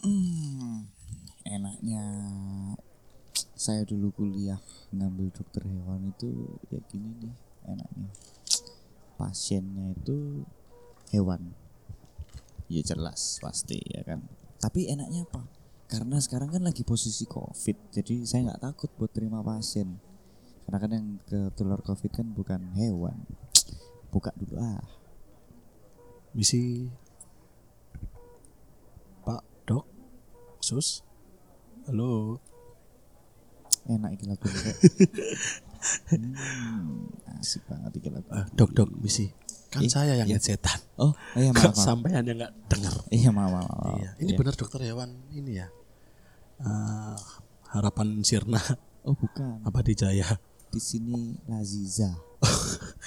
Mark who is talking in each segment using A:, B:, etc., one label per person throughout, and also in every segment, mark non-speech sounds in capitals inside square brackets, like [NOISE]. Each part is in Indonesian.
A: Hmm, enaknya saya dulu kuliah ngambil dokter hewan itu ya gini nih enaknya pasiennya itu hewan. Ya jelas pasti ya kan? Tapi enaknya apa? Karena sekarang kan lagi posisi covid jadi saya nggak takut buat terima pasien. Karena kan yang ketular covid kan bukan hewan. Buka dulu ah
B: Misi Pak Dok Sus. Halo.
A: Enak iki lagu ini, Kak. [LAUGHS] hmm, asik banget iki lagu
B: Eh, Dok Dok Misi. Kan
A: Ih,
B: saya yang
A: iya.
B: setan.
A: Oh iya maaf maaf.
B: sampean yang nggak dengar
A: iya maaf maaf, maaf.
B: Iya Ini
A: Iya.
B: benar dokter hewan ini ya. Eh, Harapan Sirna.
A: Oh bukan.
B: Abadi Jaya
A: di sini Laziza.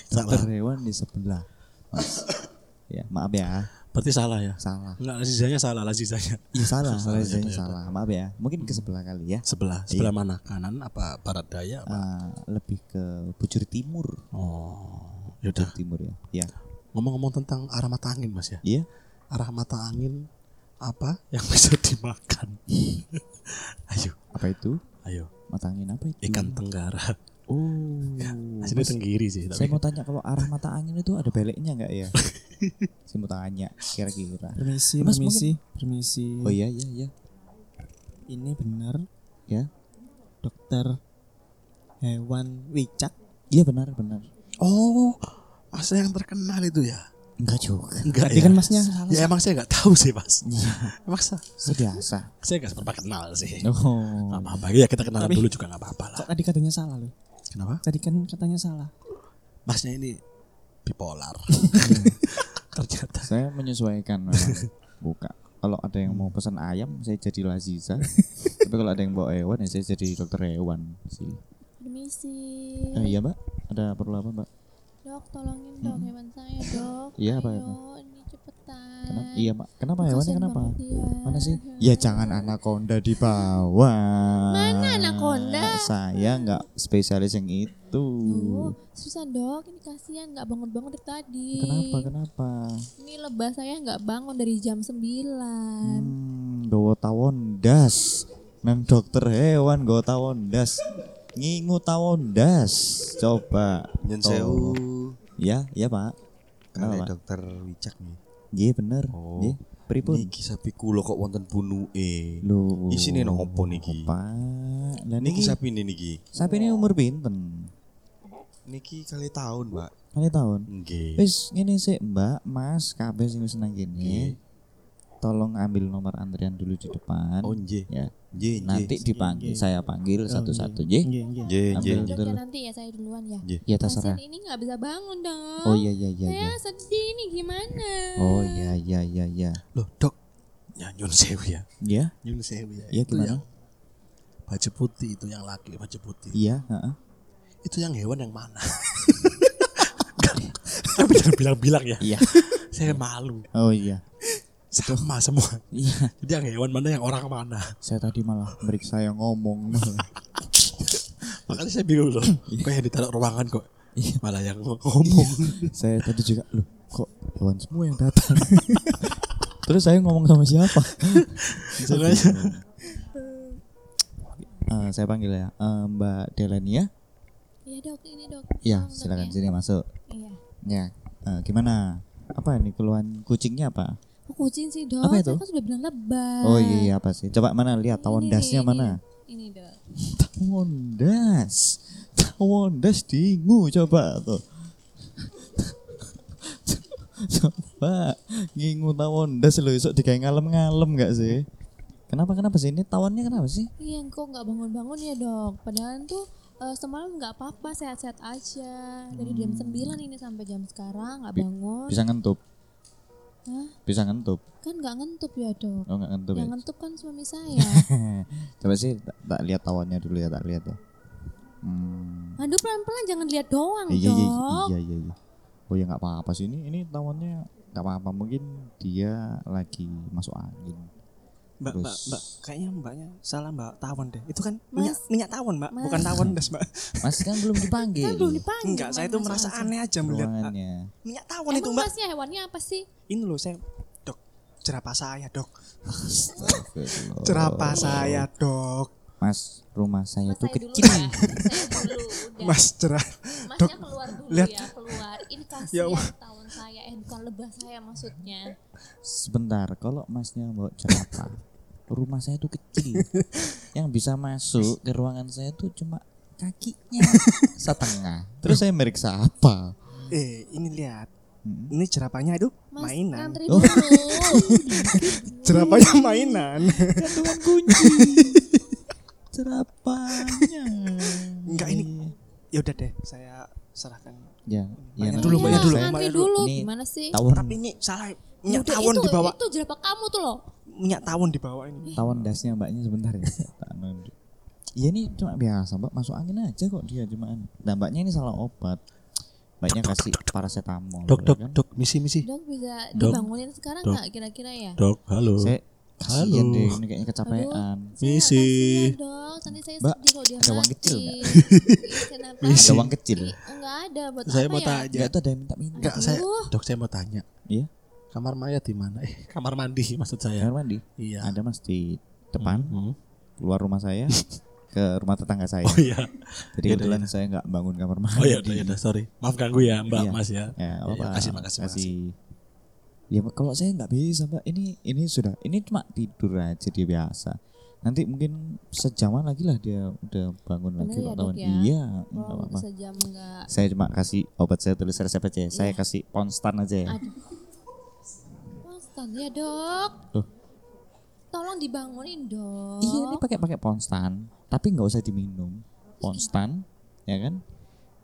B: Salah [LAUGHS]
A: dokter hewan di sebelah. Mas. [COUGHS] Ya maaf ya
B: Berarti salah ya?
A: Salah.
B: Enggak Lazizanya salah Lazizanya.
A: Iya salah
B: Salah,
A: Lazizanya
B: ya, ya,
A: salah. Maaf ya mungkin ke sebelah kali ya.
B: Sebelah Sebelah mana? Kanan apa Barat Daya apa?
A: Ah, lebih ke bujur timur.
B: Oh Yaudah.
A: Bujur timur ya ya
B: Ngomong-ngomong tentang arah mata angin mas ya.
A: Iya.
B: Arah mata angin Apa yang [LAUGHS] bisa dimakan? Ayo.
A: Apa itu?
B: Ayo.
A: Mata angin apa itu?
B: Ikan tenggara.
A: Oh
B: Sini
A: Mas,
B: tenggiri sih
A: saya
B: tapi
A: mau tanya kalau arah mata angin itu ada beleknya nggak ya? [LAUGHS] Saya mau tanya kira-kira.
C: Permisi,
A: Mas,
C: permisi, permisi.
A: oh iya iya iya.
C: Ini benar.
A: Ya.
C: Dokter hewan Wicak.
A: iya benar benar.
B: Oh Masa yang terkenal itu ya?
A: Enggak juga.
B: Enggak
C: Tadi kan masnya salah.
B: Ya emang saya nggak tahu sih mas.
A: Iya.
B: Emang sa-
A: biasa
B: saya nggak seberapa kenal sih.
A: Oh.
B: Gak apa-apa. Ya kita kenalan
C: Tapi-
B: dulu juga gak apa-apa lah.
C: Kok tadi katanya salah loh?
B: Kenapa?
C: Tadi kan katanya salah.
B: Masnya ini bipolar [LAUGHS] Ternyata
A: saya menyesuaikan memang. buka kalau ada yang mau pesan ayam saya jadi Laziza tapi kalau ada yang bawa hewan ya saya jadi dokter hewan sih
D: Permisi.
A: eh, iya mbak ada perlu apa mbak
D: Dok, tolongin dok hewan saya, Dok.
A: Iya, apa,
D: Ayo,
A: apa?
D: ini cepetan.
A: Kenapa iya mbak kenapa hewannya kenapa
D: dia.
A: mana sih ya jangan anaconda dibawa
D: Mana anaconda?
A: saya nggak spesialis yang itu
D: Duh, susah dok, ini kasihan nggak bangun-bangun dari tadi.
A: kenapa kenapa
D: Ini lebah saya nggak bangun dari jam 9
A: Hmm, gowo tawon das. Nang dokter hewan gowo tawon das. Ngingu tawon das. Coba.
E: Nyen
A: Tuh.
E: sewu
A: Ya, ya Pak. Pak?
E: dokter Wicak nih.
A: Iya bener.
E: Oh.
A: Nggih. Pripun?
E: Niki sapi kula kok wonten bunuke.
A: Lho.
E: Isine nopo niki?
A: Pak. Lah
E: Niki
A: niki
E: sapi ini niki.
A: sapi ini umur pinten?
E: Niki kali tahun, Mbak.
A: Kali tahun.
E: Nggih.
A: Wis ngene sih Mbak, Mas, kabeh sing wis nang kene. Tolong ambil nomor antrian dulu di depan.
E: Oh, nggih.
A: Ya.
E: Nggih,
A: Nanti
E: nggih.
A: dipanggil, saya panggil satu-satu,
C: Nggih,
A: nggih.
C: nggih, nggih.
E: Nggih,
A: Ambil
E: nggih.
D: Dok
A: dulu.
D: ya nanti ya saya duluan ya.
E: Nggih.
A: Ya terserah.
D: Pasien ini nggak bisa bangun dong.
A: Oh iya iya iya
D: Saya
A: iya.
D: sedih nih gimana?
A: Oh iya iya iya iya.
B: Loh dok Ya nyun sewu ya
A: Ya,
B: Nyun sewu ya
A: Iya,
B: Itu
A: gimana?
B: yang Baju putih itu yang laki baju putih
A: iya, heeh.
B: Itu yang hewan yang mana [LAUGHS] Tapi jangan bilang-bilang ya
A: Iya.
B: Saya malu
A: Oh iya.
B: Sama semua
A: Iya.
B: Jadi yang hewan mana yang orang mana
A: Saya tadi malah meriksa yang ngomong. [LAUGHS]
B: Makanya saya bingung loh Kok yang ditaruh ruangan kok
A: Iya.
B: Malah yang ngomong
A: saya tadi juga loh, kok hewan semua yang datang. [LAUGHS] Terus saya ngomong sama siapa? [LAUGHS] Saya
B: Makanya
A: bingung. Eh, saya panggil ya, Eh, Mbak Delania.
D: Iya dok, ini dok.
A: Iya, silakan
D: ya.
A: sini masuk.
D: Iya.
A: Ya, Eh, gimana? Apa ini keluhan kucingnya apa?
D: Oh, kucing sih dok.
A: Apa
D: Saya
A: itu?
D: kan sudah bilang lebah.
A: Oh iya, iya apa sih? Coba mana lihat tawon
D: Ini,
A: dasnya
D: ini,
A: mana?
D: Ini dok.
A: Tawon das. Tawon das dingu coba tuh. coba ngingu tawon das lo esok digawe ngalem-ngalem gak sih? Kenapa kenapa sih ini tawonnya kenapa sih?
D: Iya, kok nggak bangun-bangun ya dok? Padahal tuh eh, semalam nggak apa-apa, sehat-sehat aja. Dari jam 9 ini sampai jam sekarang nggak bangun.
A: Bisa ngentup?
D: Hah?
A: Bisa ngentup?
D: Kan nggak ngentup ya dok.
A: Oh nggak ngentup
D: Yang
A: ya?
D: ngentup kan suami saya. [LAUGHS]
A: Coba sih tak, tak lihat tawonnya dulu ya tak lihat ya. Hmm.
D: Aduh pelan-pelan jangan lihat doang
A: Iya iya
D: dok.
A: iya iya. iya. Oh ya nggak apa-apa sih ini ini tawonnya nggak apa-apa mungkin dia lagi masuk angin.
C: Mbak, mbak,
A: Terus-
C: mbak, kayaknya mbaknya salah mbak tawon deh. Itu kan
D: Mas.
C: minyak, minyak tawon mbak,
D: Mas.
C: bukan tawon das mbak.
A: Mas kan belum dipanggil.
D: Kan belum dipanggil.
C: Enggak, saya
D: masuk
C: merasa
D: aja.
C: aneh aja melihat
A: Ruangannya.
C: minyak tawon itu
D: Emang
C: mbak.
D: masnya hewannya apa sih?
C: Ini loh saya, dok, jerapah saya dok. Cerapa saya dok.
A: Mas, rumah saya
D: Mas,
A: tuh
D: saya dulu
A: kecil.
D: ya. Saya dulu.
C: Mas cerah.
D: Masnya keluar dulu
C: lihat.
D: ya, keluar. Ini
C: Ya
D: kasihan
C: Allah.
D: tawon saya, eh bukan lebah saya maksudnya.
A: Sebentar, kalau masnya bawa jerapah, rumah saya tuh kecil. Yang bisa masuk ke ruangan saya tuh cuma kakinya setengah. Terus saya meriksa apa?
C: Eh ini lihat.
A: Hmm.
C: Ini jerapahnya itu
D: Mas
C: mainan.
A: Oh.
C: Jerapahnya [LAUGHS] mainan.
A: Gantungan kunci. Jerapahnya.
C: Enggak, ini- ya udah deh, saya serahkan.
A: Ya, ya
C: dulu, bayar dulu,
D: ngantri dulu.
A: Ini
D: Gimana sih?
A: Tawon,
C: Tapi ini salah. Minyak
D: Udah,
C: tawon
D: itu,
C: dibawa.
D: Itu jerapah kamu tuh loh.
C: Minyak tawon dibawa ini.
A: tawon dasnya mbaknya sebentar ya. Iya ini cuma biasa mbak masuk angin aja kok dia cuman. Nah mbaknya ini salah obat. Mbaknya kasih paracetamol.
B: Dok,
A: ya
B: dok,
A: kan?
B: dok, misi, misi.
D: Dok bisa
B: Dok.
D: dibangunin sekarang nggak kira-kira ya?
B: Dok, halo.
A: Saya
B: Halo.
A: deh ini kayaknya kecapean.
D: Saya
B: Misi.
D: kasihan, dok. Nanti saya
A: Mbak,
D: sedih kalau dia
A: ada uang
D: mati.
A: kecil
D: Ih, Kenapa?
B: Misi. [LAUGHS]
A: Ada uang kecil.
D: Enggak ada buat
B: Saya
D: apa
B: mau
D: ya?
B: tanya.
A: Enggak tuh ada yang minta-minta.
B: Enggak, saya, dok, saya mau tanya.
A: Iya.
B: Kamar mayat di mana? Eh, kamar mandi maksud saya.
A: Kamar mandi.
B: Iya.
A: Ada mas di depan
B: Hmm.
A: keluar rumah saya [LAUGHS] ke rumah tetangga saya.
B: Oh iya.
A: Jadi
B: Iya,
A: kebetulan
B: iya.
A: saya nggak bangun kamar mandi.
B: Oh iya, udah, iya, udah, sorry. Maaf ganggu ya, Mbak
A: Iya.
B: Mas ya.
A: Ya, apa
B: Iya, makasih, makasih, makasih.
A: Ya kalau saya nggak bisa mbak, ini ini sudah ini cuma tidur aja dia biasa. Nanti mungkin sejaman lagi lah dia udah bangun lagi
D: Bener ya,
A: Pak
D: Dok,
A: Tawan.
D: ya?
A: Iya, nggak
D: Oh,
A: apa-apa.
D: sejam enggak.
A: Saya cuma kasih obat saya tulis resep aja. ya. Saya
D: Iya.
A: kasih ponstan aja ya.
D: Aduh. Konstan ya dok.
A: Loh.
D: Tolong dibangunin dok.
A: Iya ini pakai pakai ponstan, tapi nggak usah diminum. Ponstan, ya kan?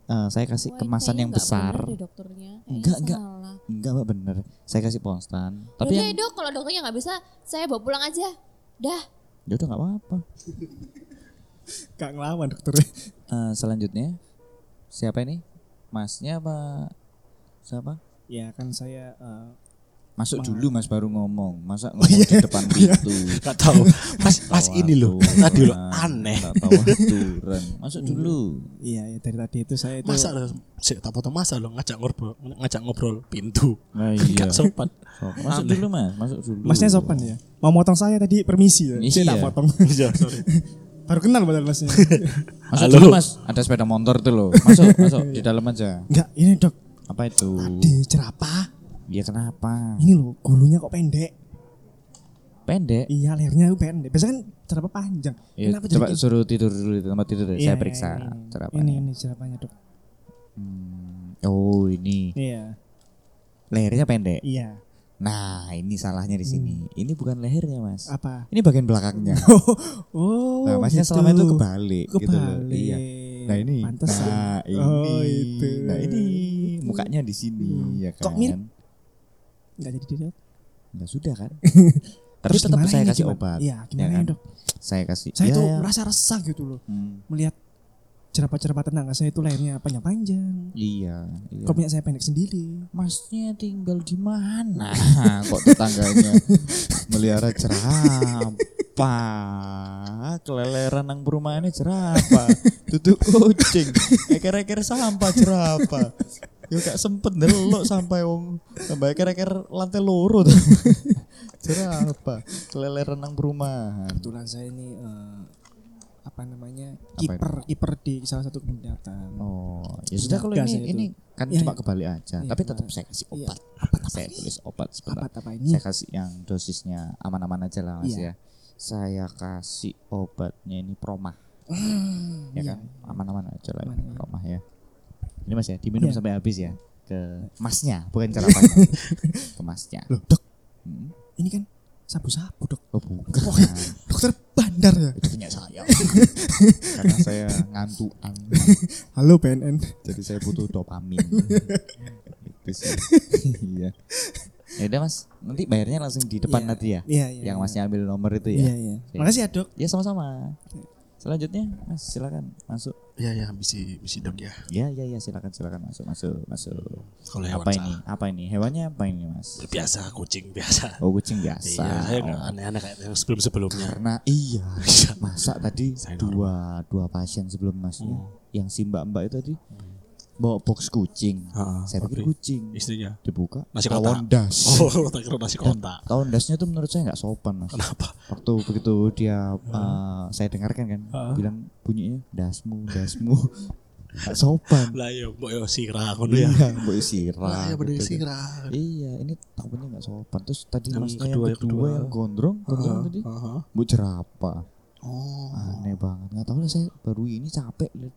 A: Eh, saya kasih
D: ini
A: kemasan yang besar.
D: dokternya.
A: Enggak, enggak.
D: salah.
A: Enggak mbak bener. Saya kasih ponstan, tapi
D: Yaudah
A: yang
D: ya dok, kalau dokternya nggak bisa, saya bawa pulang aja. Dah.
A: Ya udah nggak apa-apa. [LAUGHS]
C: Gak ngelawan dokter.
A: Eh, selanjutnya siapa ini? Masnya apa? Siapa?
C: ya kan saya eh,
A: Masuk
C: Ma-
A: dulu mas baru ngomong. Masa ngomong di depan pintu. [LAUGHS]
B: Gak tahu. Mas, mas ini loh. Tadi loh aneh.
A: nggak tahu aturan. Masuk dulu.
C: iya ya dari tadi itu saya itu
B: Masa lo, sik tak potong masa lo ngajak ngobrol, ngajak ngobrol pintu.
A: Nah, iya.
B: Gak sopan.
A: So, masuk dulu mas. Masuk dulu.
C: Masnya sopan ya. Mau motong saya tadi permisi ya. Saya
A: Iya.
C: tak potong. [LAUGHS]
B: Iya, sorry. [LAUGHS]
C: Baru kenal padahal masnya.
A: Masuk
B: Halo.
A: dulu mas. Ada sepeda motor tuh loh. Masuk, masuk di dalam aja.
C: Enggak, ini dok.
A: Apa itu?
C: Di cerapa.
A: Iya kenapa?
C: Ini loh, gulunya kok pendek.
A: Pendek.
C: Iya, lehernya itu pendek. Biasanya kan cerapa panjang.
A: Ya,
C: Kenapa
A: coba
C: jadi
A: suruh tidur dulu di tempat tidur. deh.
C: Iya,
A: Saya periksa
C: ini,
A: cerapanya.
C: Ini ini cerapanya dok.
A: Hmm. Oh ini
C: Iya,
A: lehernya pendek.
C: iya.
A: Nah ini salahnya di sini. Ini bukan lehernya mas.
C: Apa?
A: Ini bagian belakangnya. [LAUGHS]
C: Oh,
A: Nah, masnya
C: gitu.
A: selama itu kebalik, gitu loh.
C: Kebalik.
A: Iya. Nah ini,
C: Pantesan.
A: nah ini,
C: Oh, itu.
A: nah ini mukanya di sini, ya kan?
C: Kok mirip? Enggak jadi dok.
A: Nah, sudah kan? [LAUGHS]
C: Terus
A: tetap saya kasih
C: gimana?
A: obat.
C: Iya, gimana
A: ya
C: ya,
A: kan?
C: dok?
A: Saya kasih.
C: Saya
A: ya,
C: tuh
A: ya.
C: merasa resah gitu loh.
A: Hmm,
C: Melihat cerapa-cerapa tetangga saya itu lehernya panjang-panjang.
A: iya, iya.
C: Kok punya saya pendek sendiri?
A: Masnya tinggal di mana? [LAUGHS] Kok tetangganya melihara jerapah? Keleleran nang perumahannya jerapah. Duduk kucing. Eker-eker sampah jerapah. Yo gak sempet ndelok sampai wong sampai eker-eker lantai loro tuh. [LAUGHS] jerapah. Keleleran nang perumahan.
C: Kebetulan saya ini eh, apa namanya
A: Apa
C: kiper kiper di salah satu kebun binatang.
A: Oh, ya sudah kalau ini
C: itu.
A: ini kan
C: Iya,
A: cuma
C: iya.
A: kebalik aja.
C: Iya,
A: Tapi tetap saya kasih
C: iya.
A: obat. saya tulis obat sebentar.
C: Apa apa ini?
A: Saya kasih yang dosisnya aman-aman aja lah mas
C: Iya.
A: ya. Saya kasih obatnya ini promah,
C: Hmm,
A: ya
C: iya.
A: kan? Aman-aman aja lah
C: Aman,
A: ini
C: iya.
A: promah ya. Ini mas ya, diminum
C: Iya.
A: sampai habis ya ke [LAUGHS] masnya, bukan cerapanya. [LAUGHS] ke masnya.
C: Loh, dok,
A: Hmm.
C: ini kan sabu-sabu, dok.
A: Oh bukan,
C: Dokter bandar ya.
A: itu punya saya. [LAUGHS] Karena saya ngantuan,
C: Halo BNN.
A: jadi saya butuh dopamin. itu sih. Iya. Ya udah mas, nanti bayarnya langsung di depan
C: Iya.
A: nanti ya.
C: Iya, iya.
A: yang
C: iya.
A: masnya ambil nomor itu
C: Iya,
A: ya.
C: iya.
A: Oke.
C: Makasih ya, Dok.
A: Ya sama-sama. Selanjutnya Mas silakan masuk.
B: Iya, ya, misi, misi dok ya.
A: Ya ya ya silakan silakan masuk masuk masuk.
B: Kalau hewan
A: Apa ini? Apa ini? Hewannya apa ini Mas?
B: Biasa, kucing biasa.
A: Oh kucing biasa.
B: Iya, saya
A: Oh,
B: aneh-aneh kayak yang sebelum-sebelumnya.
A: Karena iya. [LAUGHS] Masa tadi
B: Saya
A: dua dua pasien sebelum Masnya
B: Hmm.
A: yang si Mbak Mbak itu tadi bawa box kucing.
B: Heeh,
A: Saya pikir kucing.
B: istrinya
A: dibuka
B: Nasi
A: tawon
B: kotak.
A: das. [LAUGHS]
B: oh tak kira nasi kotak
A: Tawon dasnya tuh menurut saya nggak sopan mas.
B: kenapa
A: Waktu begitu dia eh, saya dengarkan kan bilang bunyinya dasmu dasmu nggak sopan. [LAUGHS]
B: lah ya mbok yo sirah ngono ya
A: Iya, mbok sirah.
B: lah ya bener
A: gitu kan.
B: sirah
A: Iya, ini tamunya nggak sopan. Terus tadi
B: Yang
A: masnya
B: kedua,
A: yang kedua,
B: kedua.
A: yang gondrong, gondrong
B: Heeh,
A: tadi,
B: heeh.
A: bu jerapah.
B: oh
A: Aneh banget. Nggak tahu lah saya baru ini capek lihat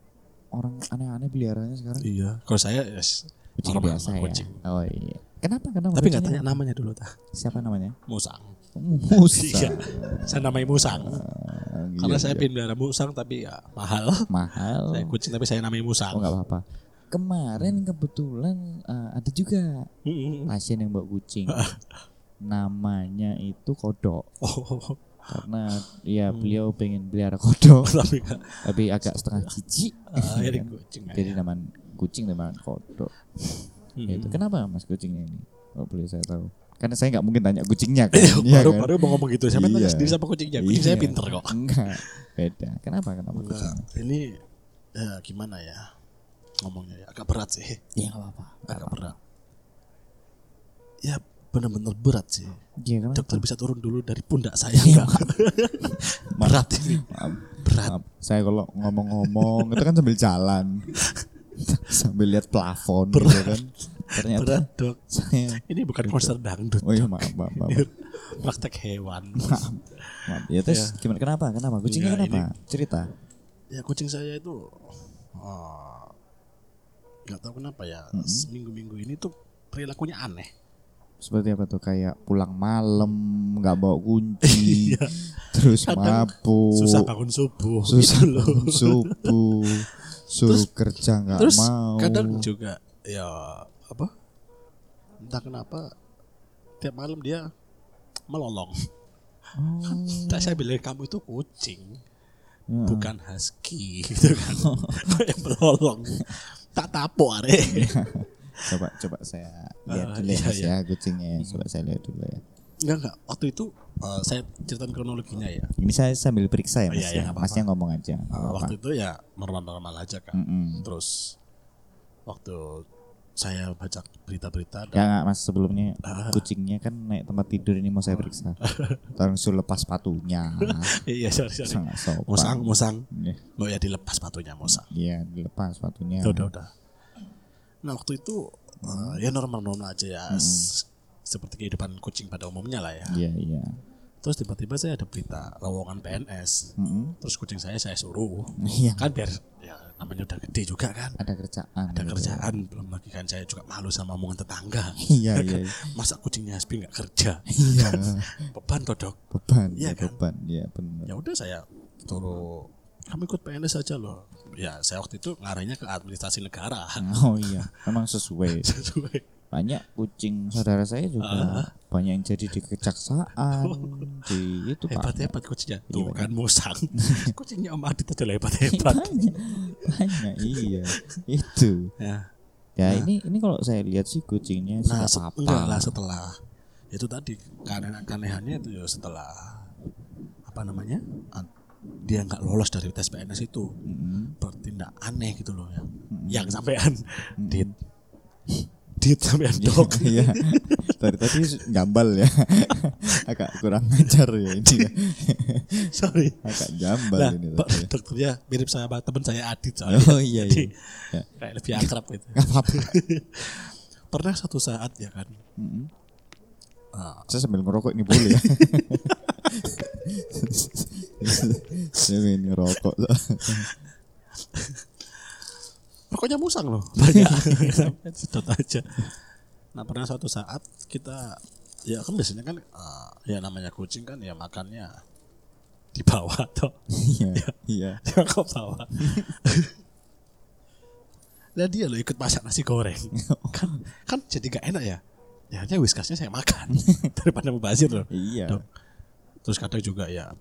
A: orang aneh-aneh peliharaannya sekarang.
B: iya kalau saya yes,
A: Kucing
B: normal,
A: biasa ya.
B: kucing.
A: Oh iya. Kenapa? Kenapa?
B: tapi nggak tanya namanya dulu tah
A: Siapa namanya?
B: musang
A: Musa.
B: Iya. saya namai musang
A: Ah,
B: karena saya
A: iya.
B: pengen pelihara musang tapi ya mahal
A: mahal.
B: saya kucing tapi saya namai musang
A: Oh nggak apa-apa. Kemarin kebetulan eh, ada juga pasien yang bawa kucing. [LAUGHS] Namanya itu kodok.
B: oh
A: Karena ya beliau pengen pelihara kodok. [LAUGHS]
B: tapi nggak
A: tapi agak setengah jijik. [LAUGHS]
B: ah,
A: Iya kan?
B: kucing
A: Jadi
B: aja.
A: nama kucing nama kodok.
B: Mm-mm.
A: Itu kenapa mas kucingnya ini? Oh boleh saya tahu. Karena saya nggak mungkin tanya kucingnya kan.
B: Iya, [LAUGHS]
A: Iya
B: baru
A: kan?
B: baru mau ngomong gitu. Saya tanya
A: Iya.
B: sendiri sama kucingnya. Kucing saya
A: Iya.
B: pinter kok.
A: Enggak. Beda. Kenapa? Kenapa
B: Enggak,
A: kucingnya?
B: ini ya gimana ya ngomongnya ya agak berat sih.
A: Ya nggak apa-apa.
B: Agak berat. Ya benar-benar berat sih.
A: Iya kenapa?
B: Dokter bisa turun dulu dari pundak saya enggak? [LAUGHS] berat ini.
A: Maaf,
B: Berat.
A: maaf. Saya kalau ngomong-ngomong itu kan sambil jalan. [LAUGHS] sambil lihat plafon gitu kan. Ternyata
B: Berat dok.
A: saya
B: Ini bukan konser dangdut.
A: Oh iya maaf, maaf, maaf.
B: Ini praktek hewan.
A: maaf. Ya terus gimana kenapa? Kenapa? Kucingnya
B: Enggak,
A: kenapa? Cerita.
B: Ya kucing saya itu ah, nggak tahu kenapa ya seminggu-minggu ini tuh perilakunya aneh.
A: Seperti apa tuh kayak pulang malam nggak bawa kunci, [LAUGHS] terus
B: Iya. Kadang
A: mabuk,
B: Susah bangun subuh.
A: susah
B: gitu loh.
A: bangun subuh, suruh kerja nggak
B: Terus
A: mau.
B: kadang juga ya apa? Entah kenapa tiap malam dia melolong.
A: Oh. [LAUGHS]
B: Tak saya bilang kamu itu kucing,
A: Ya.
B: bukan husky [LAUGHS] gitu kan. Kayak melolong. Tak tapok are.
A: Coba coba saya lihat
B: Ah,
A: dulu ya,
B: iya,
A: Mas
B: iya.
A: ya kucingnya. ya. Coba saya lihat dulu ya.
B: Enggak enggak. Waktu itu eh, saya ceritain kronologinya ya.
A: Ini saya sambil periksa ya
B: Oh,
A: Mas
B: iya,
A: ya.
B: iya, apa-apa.
A: Masnya ngomong aja. apa-apa.
B: waktu itu ya normal-normal aja kan.
A: Mm-mm.
B: Terus waktu saya baca berita-berita
A: Ya
B: dan
A: nggak mas sebelumnya [LAUGHS]
B: Ah.
A: kucingnya kan naik tempat tidur ini mau saya periksa. [LAUGHS] Langsung lepas sepatunya.
B: iya sorry sorry. Musang, musang.
A: Iya.
B: Oh ya dilepas sepatunya musang.
A: Iya, dilepas sepatunya.
B: Udah, udah. Nah waktu itu eh, ya normal-normal aja ya. S- Seperti kehidupan kucing pada umumnya lah ya.
A: Iya, iya.
B: Terus tiba-tiba saya ada berita lowongan PNS.
A: Mm-mm.
B: Terus kucing saya saya suruh.
A: Iya.
B: Kan biar ya namanya udah gede juga kan.
A: Ada kerjaan.
B: Ada
A: gitu.
B: kerjaan belum lagi kan saya juga malu sama omongan tetangga.
A: Iya, iya. iya.
B: Masa kucingnya Hasbi nggak kerja?
A: Iya.
B: Beban toh dok.
A: Beban,
B: Iya
A: ya,
B: kan?
A: beban. Iya, benar.
B: Ya udah saya suruh kamu ikut PNS aja loh. Ya saya waktu itu ngarahnya ke administrasi negara. [LAUGHS]
A: Oh iya, memang sesuai. [LAUGHS]
B: Sesuai.
A: Banyak kucing saudara saya juga
B: Ah.
A: banyak yang jadi di kejaksaan, di itu
B: hebat
A: Pak.
B: hebat kucingnya
A: Iya,
B: tuh kan musang [LAUGHS] kucingnya om Adit aja lah hebat hebat
A: Banyak, banyak iya. Itu.
B: ya
A: Ya ini ini kalau saya lihat sih kucingnya
B: nah
A: nggak
B: se-
A: apa-apa.
B: enggak lah setelah itu tadi keanehan keanehannya itu ya setelah apa namanya an- dia nggak lolos dari tes PNS itu
A: Mm-mm.
B: bertindak aneh gitu loh yang yang sampean dit dit sampean
A: Iya,
B: dok
A: Iya. Tadi tadi jambal ya. [LAUGHS] Agak kurang ajar ya ini. ya. [LAUGHS]
B: sorry
A: Agak jambal
B: nah
A: ini tadi. ya.
B: dokternya mirip sama teman saya Adit soalnya
A: Oh iya
B: Jadi,
A: iya. Ya.
B: kayak lebih akrab gitu
A: apa-apa. [LAUGHS]
B: pernah satu saat ya kan
A: Mm-mm.
B: Ah,
A: Saya sambil ngerokok ini boleh ya. [LAUGHS] Saya ingin ngerokok.
B: Rokoknya musang loh. [LAUGHS] Banyak. Sedot aja. Nah pernah suatu saat kita ya kan biasanya kan eh, ya namanya kucing kan ya makannya di bawah [LAUGHS] toh.
A: Iya, iya.
B: dia kok bawah? Lah dia lo ikut masak nasi goreng. Kan kan jadi gak enak ya ya akhirnya whiskasnya saya makan [LAUGHS] daripada mubazir loh
A: Iya.
B: Dok. terus kadang juga ya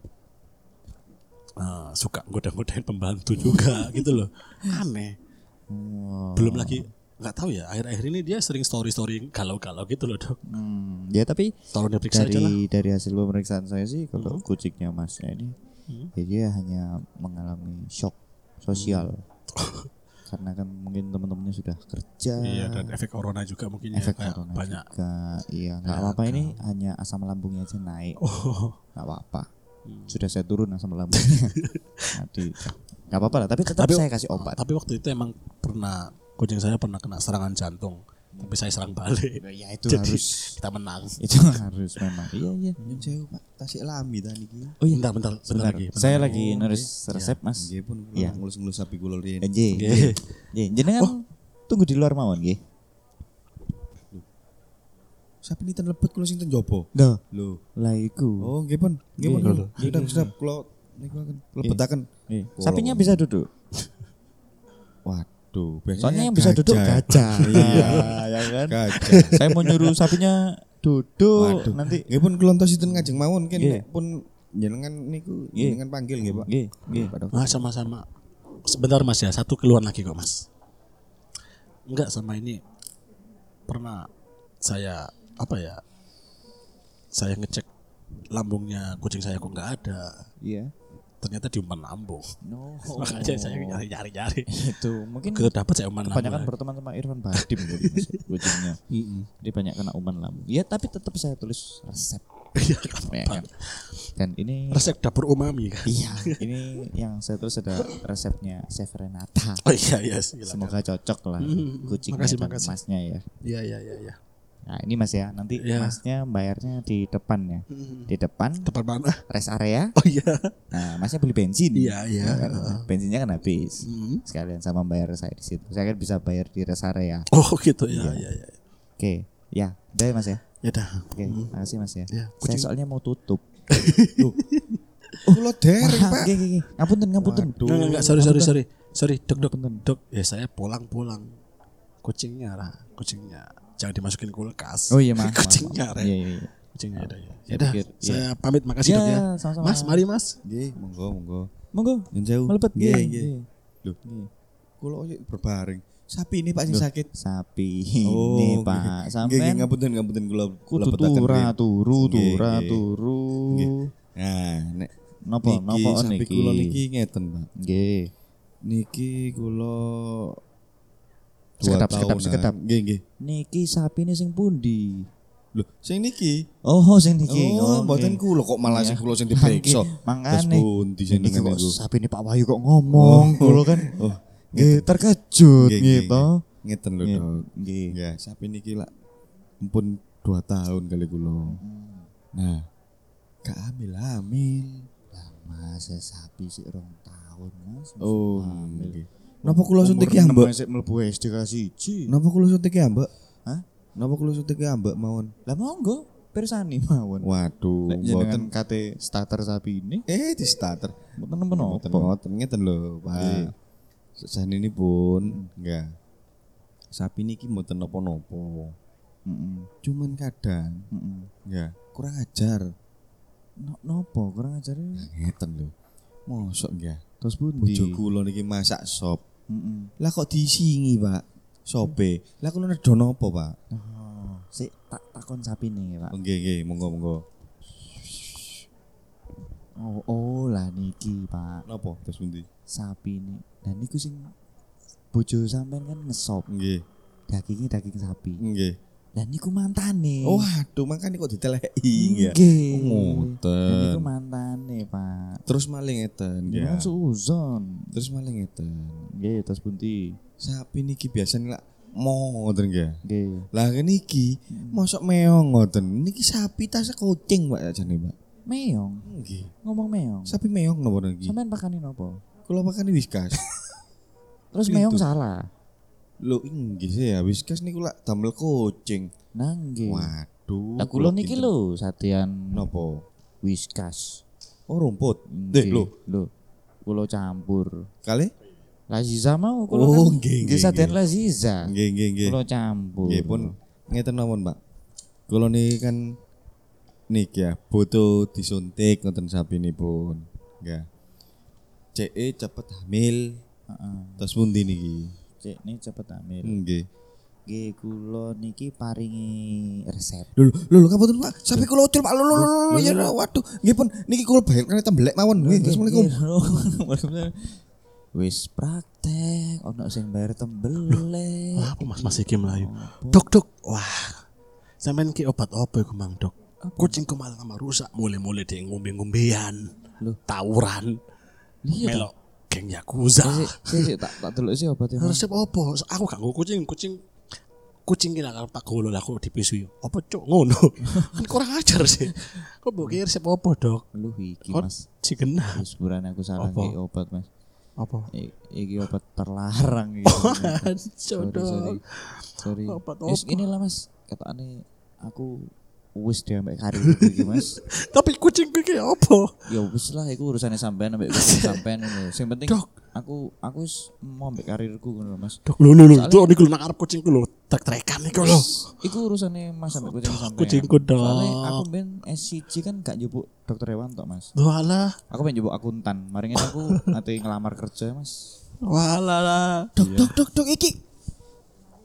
B: eh, suka goda-godain pembantu juga [LAUGHS] gitu loh aneh
A: Wow.
B: belum lagi nggak tahu ya akhir-akhir ini dia sering story story galau-galau gitu loh dok
A: Hmm, ya tapi
B: tolong diperiksa aja lah
A: dari dari hasil pemeriksaan saya sih kalau kucingnya masnya ini
B: Hmm.
A: ya dia hanya mengalami shock sosial [LAUGHS] karena kan mungkin teman-temannya sudah kerja.
B: Iya dan efek corona juga mungkin ya
A: efek
B: kayak
A: corona
B: banyak.
A: juga. Iya, nggak apa-apa ini hanya asam lambungnya aja naik.
B: Oh,
A: Nggak apa-apa.
B: Hmm.
A: Sudah saya turun asam lambungnya. [LAUGHS] Nanti nggak apa-apa lah, tapi tetap
B: Tapi-
A: saya kasih obat.
B: tapi waktu itu emang pernah kucing saya pernah kena serangan jantung, tapi saya serang balik. [LAUGHS]
A: Ya itu
B: Jadi
A: harus
B: kita menang.
A: itu [LAUGHS] harus memang. Iya, iya.
E: Sewu Pak, tasik lami ta niki.
A: Oh iya.
B: Bentar, bentar, bentar lagi. bentar
A: Saya
B: lagi.
A: lagi nulis resep, Mas.
E: Nggih pun
A: Iya.
E: kula ngelus-ngelus sapi kula riyen.
A: Nggih.
B: Nggih.
A: Nggih, jenengan tunggu di luar mawon nggih.
E: Sapi ini lebet kula sing ten jopo.
A: Dah.
E: Lho.
A: Lah iku.
E: Oh, nggih pun. Nggih pun.
A: Nggih.
E: lho. Sedap kula niku akan lebetaken.
A: Nggih.
E: Kula-
A: Sapinya bisa duduk. [LAUGHS]
E: Waduh, biasanya
A: Soalnya yang bisa duduk gajah. [LAUGHS] Iya, ya kan.
E: Gajah.
A: Saya mau nyuruh sapinya duduk
E: Waduh.
A: nanti.
E: Nggih pun kula entosipun ngajeng mawon kan pun jenengan niku jenengan panggil nggih, Pak.
A: Nggih, nggih.
B: Ah, sama-sama. Sebentar Mas ya, satu keluhan lagi kok Mas. Enggak sama ini pernah saya apa ya? Saya ngecek lambungnya kucing saya kok nggak ada.
A: Iya.
B: Ternyata diumpan lambung.
A: No. [LAUGHS]
B: Makanya saya nyari-nyari.
A: itu mungkin
B: Ke dapat saya umpan
A: kebanyakan
B: lambung.
A: berteman sama Irfan Badim [LAUGHS] jadi mas, kucingnya. Dia banyak kena uman lambung. Ya tapi tetap saya tulis resep.
B: Iya,
A: Ya kan? Dan ini
B: Resep dapur umami kan.
A: iya, ini yang saya tulis ada resepnya Chef Renata.
B: Oh iya iya silakan.
A: Semoga cocok lah kucingnya
B: makasih,
A: dan
B: makasih.
A: masnya ya.
B: Iya iya iya iya.
A: Nah ini mas ya, nanti
B: Iya.
A: masnya bayarnya di depan ya. Di depan
B: Tempat mana?
A: rest area.
B: Oh iya.
A: Nah masnya beli bensin.
B: Iya, iya.
A: Ya kan? Bensinnya kan habis.
B: Hmm.
A: Sekalian sama bayar saya di situ. Saya kan bisa bayar di rest area.
B: Oh gitu ya iya iya.
A: Oke, ya, udah ya mas ya.
B: Ya dah.
A: Oke, makasih mas ya.
B: Ya,
A: Saya soalnya mau tutup. [LAUGHS]
E: Kula dereng,
A: Wah,
E: Pak.
A: Oke, oke, oke. Ngapunten, ngapunten.
B: Enggak, enggak, enggak, sorry, sorry, sorry. Sorry, dok, dok, dok. Ya saya pulang-pulang. Kucingnya lah, kucingnya. Jangan dimasukin kulkas.
A: Oh iya, [LAUGHS] maaf,
B: Kucingnya. Ren.
A: Iya, iya, iya.
B: Kucingnya ada ya.
A: Saya
B: Ya dah,
A: pikir, iya.
B: saya pamit makasih
A: Ya,
B: dok ya.
A: sama-sama.
B: Mas, mari mas.
E: Nggih, monggo monggo.
A: Monggo.
E: Nyun sewu.
A: Melebet
E: Nggih,
A: nggih,
E: nggih.
A: nggih.
E: Loh, kula oyo berbaring. Sapi ini Pak sing sakit.
A: Sapi
E: Oh,
A: ini. Pak.
E: Nggih, nggih,
A: Sampean
E: ngapunten ngapunten kula kula
A: tura
E: riyen.
A: turu,
E: Nggih,
A: tura turu.
E: Nah, nek
A: Napa,
E: niki
A: napa
E: sapi
A: niki?
E: kula niki ngeten, Pak.
A: Nggih.
E: Niki kula
A: Sekedap, sekedap, sekedap.
E: Nggih, nggih.
A: Niki sapi ini sing pundi?
E: Loh, sing niki.
A: Oh, sing niki.
E: Oh, mboten kula kok malah sing kula sing diperiksa.
A: Mangane.
E: Pundi sing
A: Niki
E: ngene
A: kok
E: niku?
A: sapi ini Pak Wahyu kok ngomong, kula kan.
E: Oh,
A: Nggih, terkejut gitu.
E: ngeten lho,
A: Nggih.
E: Dok.
A: Nggih.
E: Ya, sapi niki lah ampun 2 tahun kali kula. Nah, gak hamil-hamil.
A: Lah, masa sapi sih rong tahun, Mas.
E: Oh,
A: hamil.
E: Napa kula suntik ambek?
A: enam masih mlebu SD kelas 1.
E: Napa kula suntik ambek?
A: Hah?
E: Napa kula suntik ambek mawon?
A: Lah monggo, pirsani mawon.
E: Waduh,
A: jenengan kate starter sapi ini,
E: Eh, di starter.
A: mboten napa
E: Ngoten
A: napa.
E: ngoten ngeten lho, Pak. Sesane ini pun enggak. Sapi niki mboten napa-napa.
A: Heeh.
E: Cuman kadang
A: Heeh.
E: ya kurang ajar.
A: No, nopo kurang ajar
E: ngeten lho. Mosok nggih.
A: terus pundi?
E: Bojo kula niki masak sop.
A: Heeh.
E: Lah kok disingi, Pak? Sope. Lah kula nedon apa, Pak?
A: Oh, sik tak takon sapi nih, Pak.
E: Oh, Nggih, nggih, monggo monggo.
A: Oh, oh lah niki, Pak.
E: Napa terus pundi?
A: Sapi ini. Dan niku sing bojo sampean kan ngesop
E: Nggih,
A: dagingnya daging sapi.
E: nggih.
A: Dan niku mantane.
E: Oh, aduh, makanya kok diteleki.
A: Nggih.
E: Oh,
A: Dan niku
E: ngoten.
A: mantane, Pak.
E: Terus maling
A: Nggih,
E: ya.
A: suuzon.
E: Terus maling ngeten.
A: Nggih, terus pundi?
E: Sapi niki biasanya lah mau ngoten nggih.
A: Nggih.
E: Lah niki mosok meong ngoten. Niki sapi tas kucing, Pak jane, Pak.
A: Meong.
E: Nggih.
A: Ngomong meong.
E: Sapi meong napa niki?
A: Sampean pakani nopo?
E: Kula makan whiskas. [LAUGHS]
A: Terus meong salah.
E: Lho inggih sih ya whiskas niku lak damel kucing.
A: Nangge.
E: Waduh.
A: Lah kula niki lho satian
E: Napa?
A: whiskas.
E: Oh rumput. Deh lho,
A: lho. Kula campur.
E: kali?
A: Laziza mau kula
E: Oh,
A: kan.
E: nggih, nggih, nggih.
A: Laziza.
E: Nggih nggih nggih.
A: Kula campur.
E: Nggih pun ngeten mawon, Pak. Kula niki kan niki ya butuh disuntik ngoten sapi pun. Nggih. CE cepet hamil.
A: Heeh.
E: Terus pundi niki?
A: Cek ini cepet hamil.
E: Nggih.
A: Nggih kula niki paringi resep.
E: Lho lho lho kapunten Pak, sapi kula ucul Pak. Lho lho ya waduh. Nggih pun niki kula bayar kan tembelek mawon. Nggih, Assalamualaikum. [LAUGHS]
A: Wis praktek ono sing bayar tembele
B: Wah, apa mas masih iki melayu. Dok dok, wah, sampean ki obat apa iku mang dok? Kucingku malah tambah rusak, mulai-mulai dia ngombe-ngombean,
A: Loh.
B: tawuran,
A: iya
B: melok geng yakuza.
A: tak tak delok sih obatnya.
B: Resep apa? Aku gak kucing, kucing kucing kira kalau tak golo lah aku dipisui. Apa cok ngono? [LAUGHS] kan kurang ajar sih. Kok mbok ki resep apa, Dok?
A: lu iki mas
B: si genah.
A: wis aku salah ki obat mas
B: Apa?
A: I, iki obat terlarang [LAUGHS] gitu
B: Cok,
A: sorry
B: Dok.
A: sorry sorry
B: Obat
A: Wis,
B: apa?
A: inilah mas katanya aku wis dia sampai karir iki mas [LAUGHS]
B: Tapi kucing ki apa?
A: ya wis lah itu urusannya sampean sampai kucing [LAUGHS] sampean ini sing penting
B: Dok.
A: aku aku wis mau ambek karirku ngono mas
B: Dok, lu lu lu, itu niku nang arep kucingku lho, trek-trekan niku lho.
A: Iku urusannya mas sampai kucing sampean
B: kucingku, Dok.
A: soalnya aku ben SCG kan gak njupuk dokter hewan tok mas
B: Walah,
A: aku pengen njupuk akuntan mari ngene aku [LAUGHS] nanti ngelamar kerja mas
B: walah lah.
C: Dok, dok, dok, dok, iki.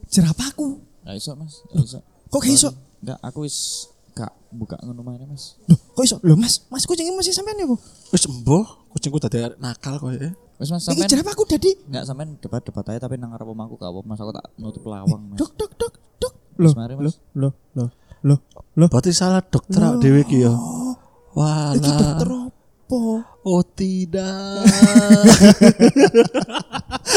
C: Jerapahku.
A: gak iso mas gak iso
C: Kok gak iso?
A: Enggak, aku wis gak buka ngono mana mas
C: Loh, kok iso? Loh, Mas, Mas kucingnya masih sampean ya, Bu?
B: Wis embuh, kucingku tadi nakal kok ya.
A: wis mas
C: Iki
A: sampean
C: jerapahku dadi.
A: Enggak sampean debat-debat aja tapi nang ngarep omahku gak apa mas aku tak nutup lawang mas
C: Dok, dok, dok, dok. Loh,
A: mari,
C: loh,
A: mas
C: loh, loh, loh, loh.
B: Berarti salah dokter awak dhewe ki ya.
C: Iki
B: Walah.
C: dokter apa?
B: Oh tidak. [LAUGHS]